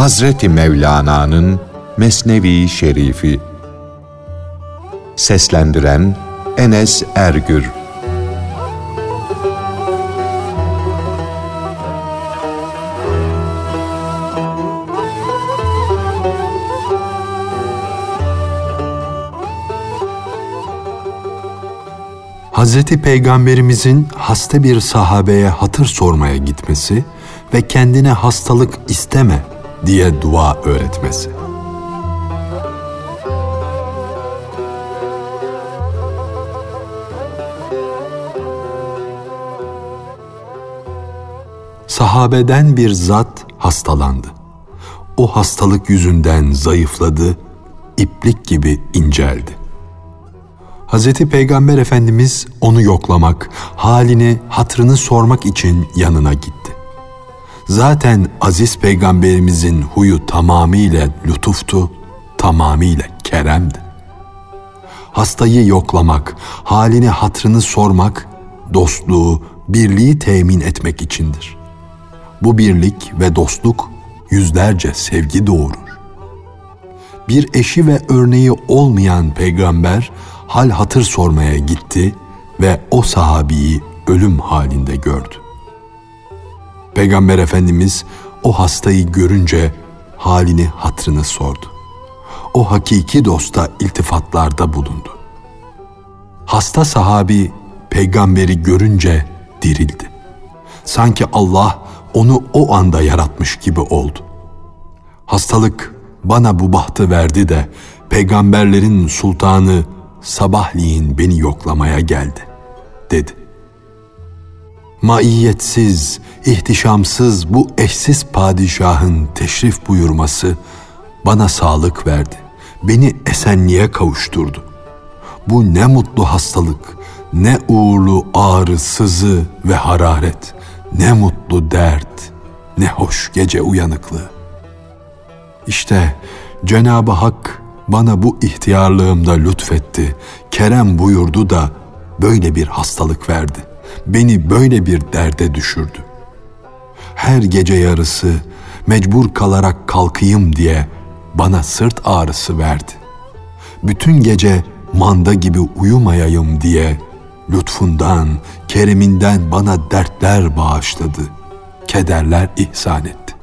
Hazreti Mevlana'nın Mesnevi Şerifi. Seslendiren Enes Ergür. Hazreti Peygamberimizin hasta bir sahabeye hatır sormaya gitmesi ve kendine hastalık isteme diye dua öğretmesi. Sahabeden bir zat hastalandı. O hastalık yüzünden zayıfladı, iplik gibi inceldi. Hazreti Peygamber Efendimiz onu yoklamak, halini, hatrını sormak için yanına gitti. Zaten aziz peygamberimizin huyu tamamıyla lütuftu, tamamıyla keremdi. Hastayı yoklamak, halini hatrını sormak, dostluğu, birliği temin etmek içindir. Bu birlik ve dostluk yüzlerce sevgi doğurur. Bir eşi ve örneği olmayan peygamber hal hatır sormaya gitti ve o sahabiyi ölüm halinde gördü. Peygamber Efendimiz o hastayı görünce halini hatrını sordu. O hakiki dosta iltifatlarda bulundu. Hasta sahabi peygamberi görünce dirildi. Sanki Allah onu o anda yaratmış gibi oldu. Hastalık bana bu bahtı verdi de peygamberlerin sultanı sabahleyin beni yoklamaya geldi, dedi. Maiyetsiz, ihtişamsız bu eşsiz padişahın teşrif buyurması bana sağlık verdi. Beni esenliğe kavuşturdu. Bu ne mutlu hastalık, ne uğurlu ağrı, sızı ve hararet, ne mutlu dert, ne hoş gece uyanıklığı. İşte Cenab-ı Hak bana bu ihtiyarlığımda lütfetti, kerem buyurdu da böyle bir hastalık verdi. Beni böyle bir derde düşürdü. Her gece yarısı mecbur kalarak kalkayım diye bana sırt ağrısı verdi. Bütün gece manda gibi uyumayayım diye lütfundan, kereminden bana dertler bağışladı, kederler ihsan etti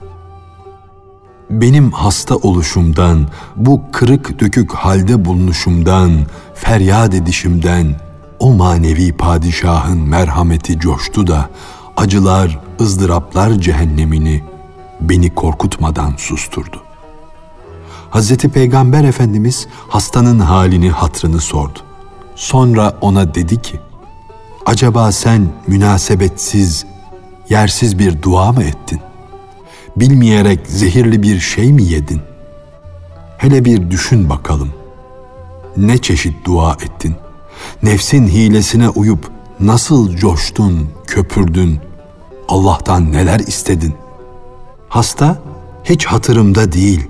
benim hasta oluşumdan, bu kırık dökük halde bulunuşumdan, feryat edişimden o manevi padişahın merhameti coştu da acılar, ızdıraplar cehennemini beni korkutmadan susturdu. Hazreti Peygamber Efendimiz hastanın halini hatrını sordu. Sonra ona dedi ki, acaba sen münasebetsiz, yersiz bir dua mı ettin? bilmeyerek zehirli bir şey mi yedin? Hele bir düşün bakalım. Ne çeşit dua ettin? Nefsin hilesine uyup nasıl coştun, köpürdün? Allah'tan neler istedin? Hasta hiç hatırımda değil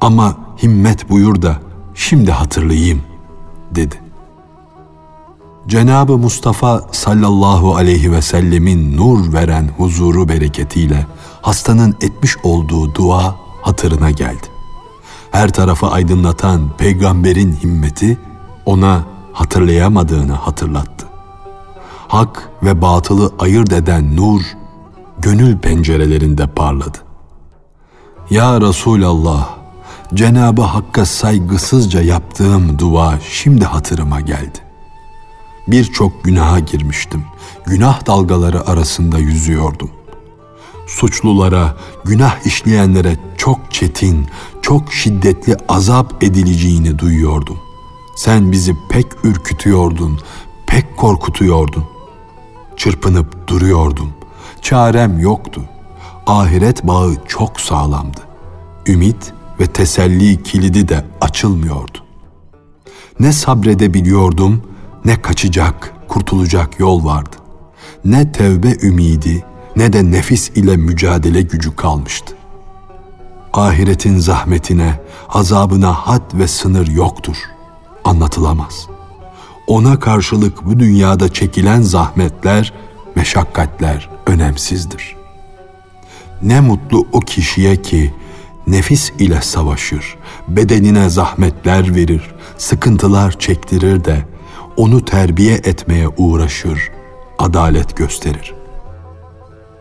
ama himmet buyur da şimdi hatırlayayım dedi. Cenabı Mustafa sallallahu aleyhi ve sellemin nur veren huzuru bereketiyle hastanın etmiş olduğu dua hatırına geldi. Her tarafı aydınlatan peygamberin himmeti ona hatırlayamadığını hatırlattı. Hak ve batılı ayırt eden nur gönül pencerelerinde parladı. Ya Resulallah, Cenabı Hakk'a saygısızca yaptığım dua şimdi hatırıma geldi. Birçok günaha girmiştim. Günah dalgaları arasında yüzüyordum suçlulara, günah işleyenlere çok çetin, çok şiddetli azap edileceğini duyuyordum. Sen bizi pek ürkütüyordun, pek korkutuyordun. Çırpınıp duruyordum. Çarem yoktu. Ahiret bağı çok sağlamdı. Ümit ve teselli kilidi de açılmıyordu. Ne sabredebiliyordum, ne kaçacak, kurtulacak yol vardı. Ne tevbe ümidi, ne de nefis ile mücadele gücü kalmıştı. Ahiretin zahmetine, azabına had ve sınır yoktur, anlatılamaz. Ona karşılık bu dünyada çekilen zahmetler, meşakkatler önemsizdir. Ne mutlu o kişiye ki nefis ile savaşır, bedenine zahmetler verir, sıkıntılar çektirir de onu terbiye etmeye uğraşır, adalet gösterir.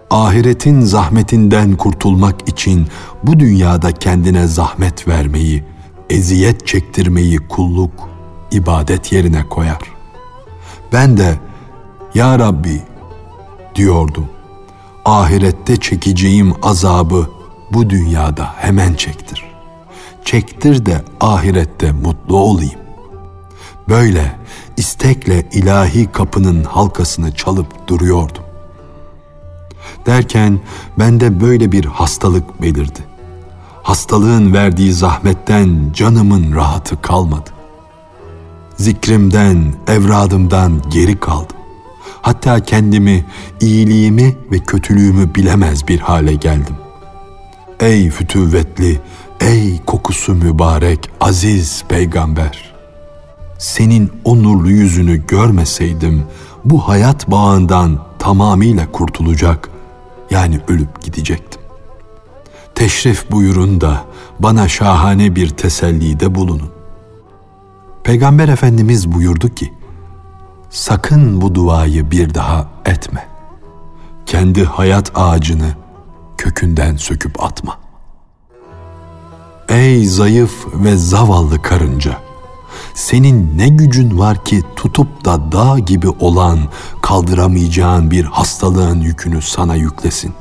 Ahiretin zahmetinden kurtulmak için bu dünyada kendine zahmet vermeyi, eziyet çektirmeyi kulluk, ibadet yerine koyar. Ben de ya Rabbi diyordum. Ahirette çekeceğim azabı bu dünyada hemen çektir. Çektir de ahirette mutlu olayım. Böyle istekle ilahi kapının halkasını çalıp duruyordum. Derken bende böyle bir hastalık belirdi. Hastalığın verdiği zahmetten canımın rahatı kalmadı. Zikrimden, evradımdan geri kaldım. Hatta kendimi, iyiliğimi ve kötülüğümü bilemez bir hale geldim. Ey fütüvvetli, ey kokusu mübarek, aziz peygamber! Senin o nurlu yüzünü görmeseydim, bu hayat bağından tamamıyla kurtulacak, yani ölüp gidecektim. Teşrif buyurun da bana şahane bir tesellide bulunun. Peygamber Efendimiz buyurdu ki, sakın bu duayı bir daha etme. Kendi hayat ağacını kökünden söküp atma. Ey zayıf ve zavallı karınca! Senin ne gücün var ki tutup da dağ gibi olan kaldıramayacağın bir hastalığın yükünü sana yüklesin.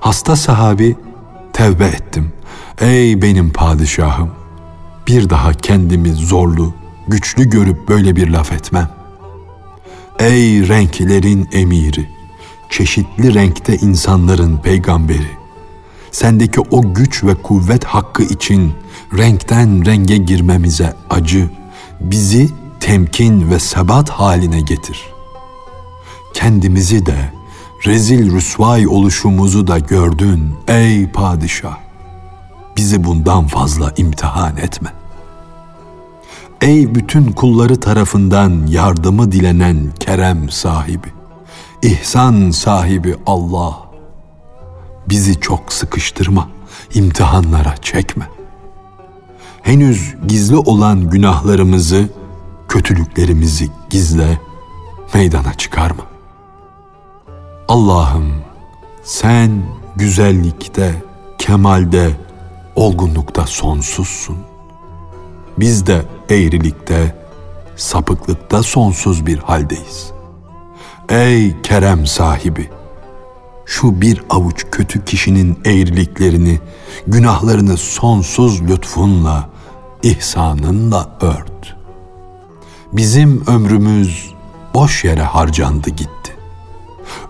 Hasta sahabi tevbe ettim. Ey benim padişahım! Bir daha kendimi zorlu, güçlü görüp böyle bir laf etmem. Ey renklerin emiri, çeşitli renkte insanların peygamberi, sendeki o güç ve kuvvet hakkı için renkten renge girmemize acı, bizi temkin ve sebat haline getir. Kendimizi de, rezil rüsvay oluşumuzu da gördün ey padişah. Bizi bundan fazla imtihan etme. Ey bütün kulları tarafından yardımı dilenen kerem sahibi, ihsan sahibi Allah. Bizi çok sıkıştırma, imtihanlara çekme. Henüz gizli olan günahlarımızı, kötülüklerimizi gizle, meydana çıkarma. Allah'ım sen güzellikte, kemalde, olgunlukta sonsuzsun. Biz de eğrilikte, sapıklıkta sonsuz bir haldeyiz. Ey kerem sahibi! Şu bir avuç kötü kişinin eğriliklerini, günahlarını sonsuz lütfunla, ihsanınla ört. Bizim ömrümüz boş yere harcandı gitti.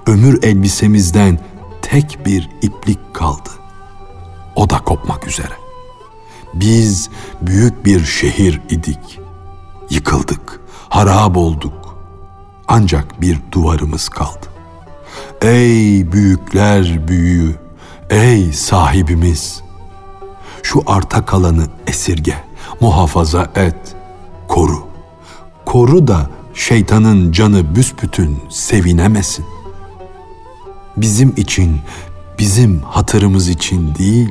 Ömür elbisemizden tek bir iplik kaldı. O da kopmak üzere. Biz büyük bir şehir idik. Yıkıldık, harap olduk. Ancak bir duvarımız kaldı. Ey büyükler büyüğü, ey sahibimiz! Şu arta kalanı esirge, muhafaza et, koru. Koru da şeytanın canı büsbütün sevinemesin. Bizim için, bizim hatırımız için değil,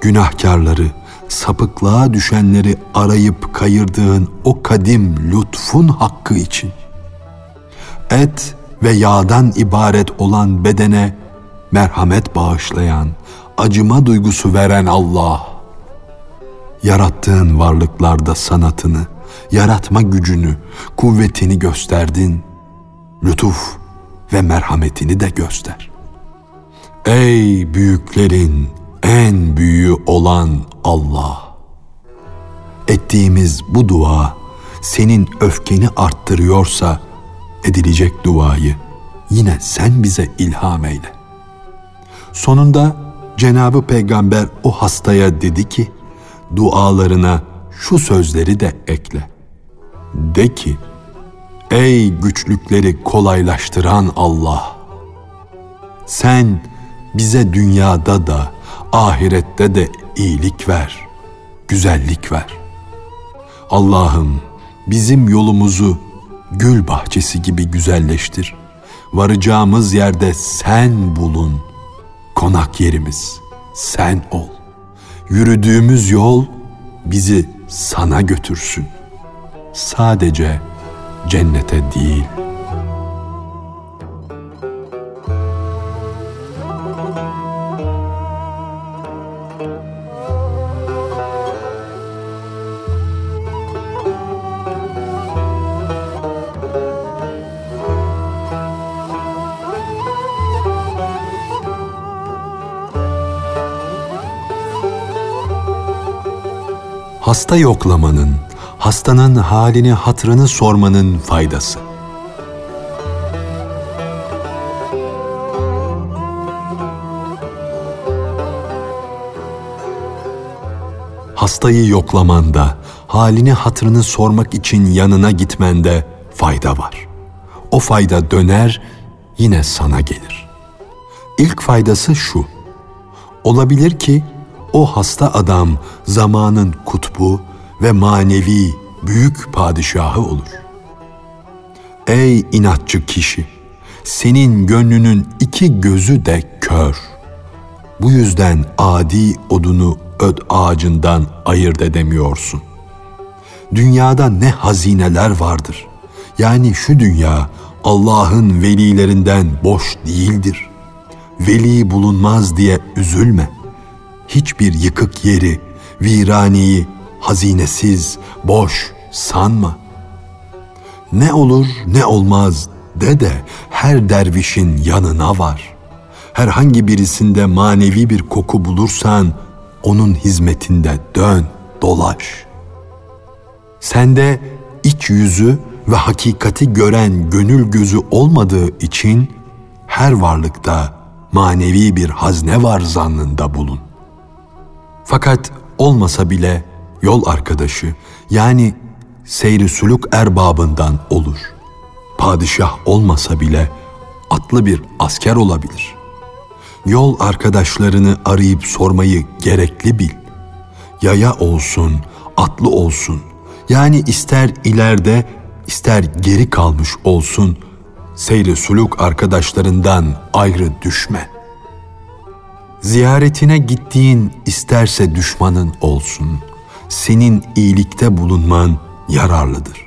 günahkarları, sapıklığa düşenleri arayıp kayırdığın o kadim lütfun hakkı için. Et ve yağdan ibaret olan bedene merhamet bağışlayan, acıma duygusu veren Allah. Yarattığın varlıklarda sanatını, yaratma gücünü, kuvvetini gösterdin. Lütuf ve merhametini de göster. Ey büyüklerin, en büyüğü olan Allah. Ettiğimiz bu dua senin öfkeni arttırıyorsa edilecek duayı yine sen bize ilham eyle. Sonunda Cenabı Peygamber o hastaya dedi ki dualarına şu sözleri de ekle. De ki ey güçlükleri kolaylaştıran Allah sen bize dünyada da ahirette de iyilik ver, güzellik ver. Allah'ım bizim yolumuzu gül bahçesi gibi güzelleştir. Varacağımız yerde sen bulun konak yerimiz, sen ol. Yürüdüğümüz yol bizi sana götürsün. Sadece cennete değil.'' Hasta yoklamanın, hastanın halini hatrını sormanın faydası. Hastayı yoklamanda, halini hatrını sormak için yanına gitmende fayda var. O fayda döner, yine sana gelir. İlk faydası şu. Olabilir ki o hasta adam zamanın kutbu ve manevi büyük padişahı olur. Ey inatçı kişi! Senin gönlünün iki gözü de kör. Bu yüzden adi odunu öd ağacından ayırt edemiyorsun. Dünyada ne hazineler vardır. Yani şu dünya Allah'ın velilerinden boş değildir. Veli bulunmaz diye üzülme.'' Hiçbir yıkık yeri, viraneyi hazinesiz, boş sanma. Ne olur ne olmaz de de her dervişin yanına var. Herhangi birisinde manevi bir koku bulursan onun hizmetinde dön, dolaş. Sende iç yüzü ve hakikati gören gönül gözü olmadığı için her varlıkta manevi bir hazne var zannında bulun. Fakat olmasa bile yol arkadaşı yani seyri suluk erbabından olur. Padişah olmasa bile atlı bir asker olabilir. Yol arkadaşlarını arayıp sormayı gerekli bil. Yaya olsun, atlı olsun. Yani ister ileride ister geri kalmış olsun seyri suluk arkadaşlarından ayrı düşme.'' Ziyaretine gittiğin isterse düşmanın olsun, senin iyilikte bulunman yararlıdır.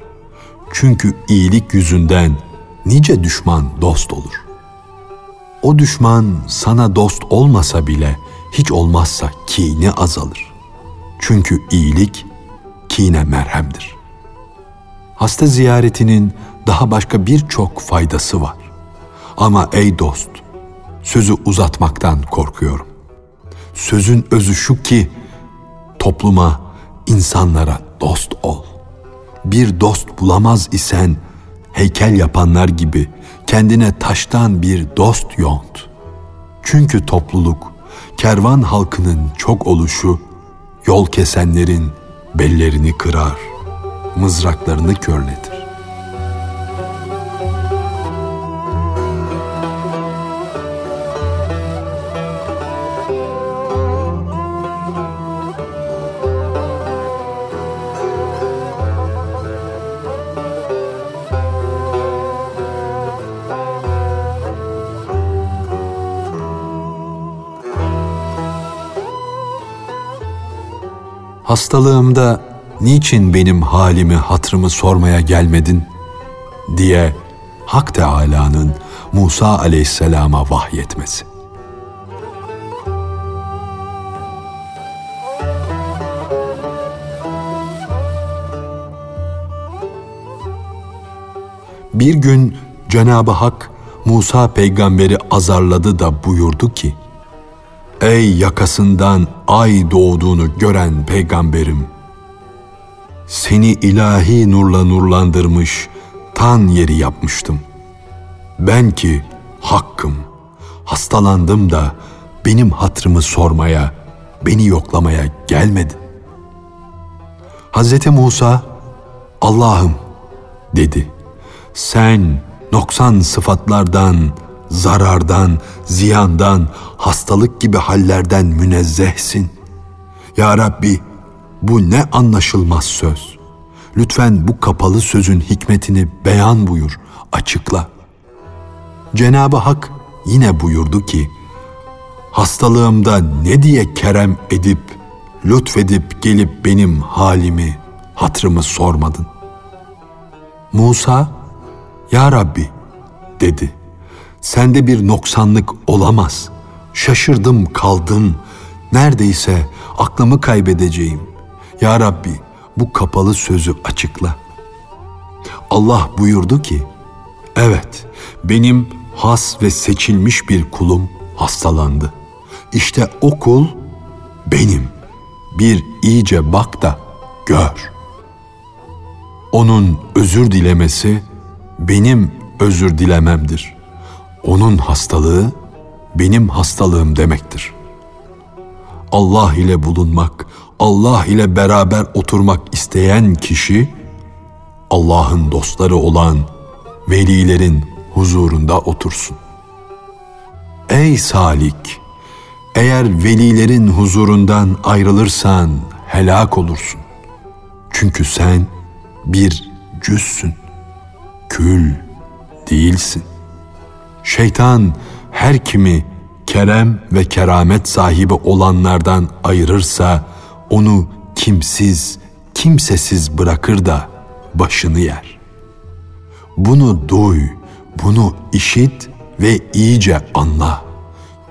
Çünkü iyilik yüzünden nice düşman dost olur. O düşman sana dost olmasa bile hiç olmazsa kini azalır. Çünkü iyilik kine merhemdir. Hasta ziyaretinin daha başka birçok faydası var. Ama ey dost, sözü uzatmaktan korkuyorum. Sözün özü şu ki topluma, insanlara dost ol. Bir dost bulamaz isen heykel yapanlar gibi kendine taştan bir dost yont. Çünkü topluluk, kervan halkının çok oluşu yol kesenlerin bellerini kırar, mızraklarını körletir. Hastalığımda niçin benim halimi hatrımı sormaya gelmedin diye Hak Teâlâ'nın Musa aleyhisselama vahyetmesi. Bir gün Cenab-ı Hak Musa peygamberi azarladı da buyurdu ki, Ey yakasından ay doğduğunu gören peygamberim! Seni ilahi nurla nurlandırmış, tan yeri yapmıştım. Ben ki hakkım, hastalandım da benim hatrımı sormaya, beni yoklamaya gelmedin. Hz. Musa, Allah'ım dedi. Sen noksan sıfatlardan, zarardan, ziyandan, hastalık gibi hallerden münezzehsin. Ya Rabbi bu ne anlaşılmaz söz. Lütfen bu kapalı sözün hikmetini beyan buyur, açıkla. Cenab-ı Hak yine buyurdu ki, hastalığımda ne diye kerem edip, lütfedip gelip benim halimi, hatrımı sormadın? Musa, Ya Rabbi dedi. Sende bir noksanlık olamaz. Şaşırdım kaldım. Neredeyse aklımı kaybedeceğim. Ya Rabbi bu kapalı sözü açıkla. Allah buyurdu ki, evet benim has ve seçilmiş bir kulum hastalandı. İşte o kul benim. Bir iyice bak da gör. Onun özür dilemesi benim özür dilememdir. Onun hastalığı benim hastalığım demektir. Allah ile bulunmak, Allah ile beraber oturmak isteyen kişi Allah'ın dostları olan velilerin huzurunda otursun. Ey salik! Eğer velilerin huzurundan ayrılırsan helak olursun. Çünkü sen bir cüzsün, kül değilsin. Şeytan her kimi kerem ve keramet sahibi olanlardan ayırırsa onu kimsiz, kimsesiz bırakır da başını yer. Bunu duy, bunu işit ve iyice anla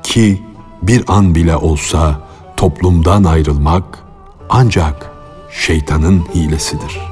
ki bir an bile olsa toplumdan ayrılmak ancak şeytanın hilesidir.''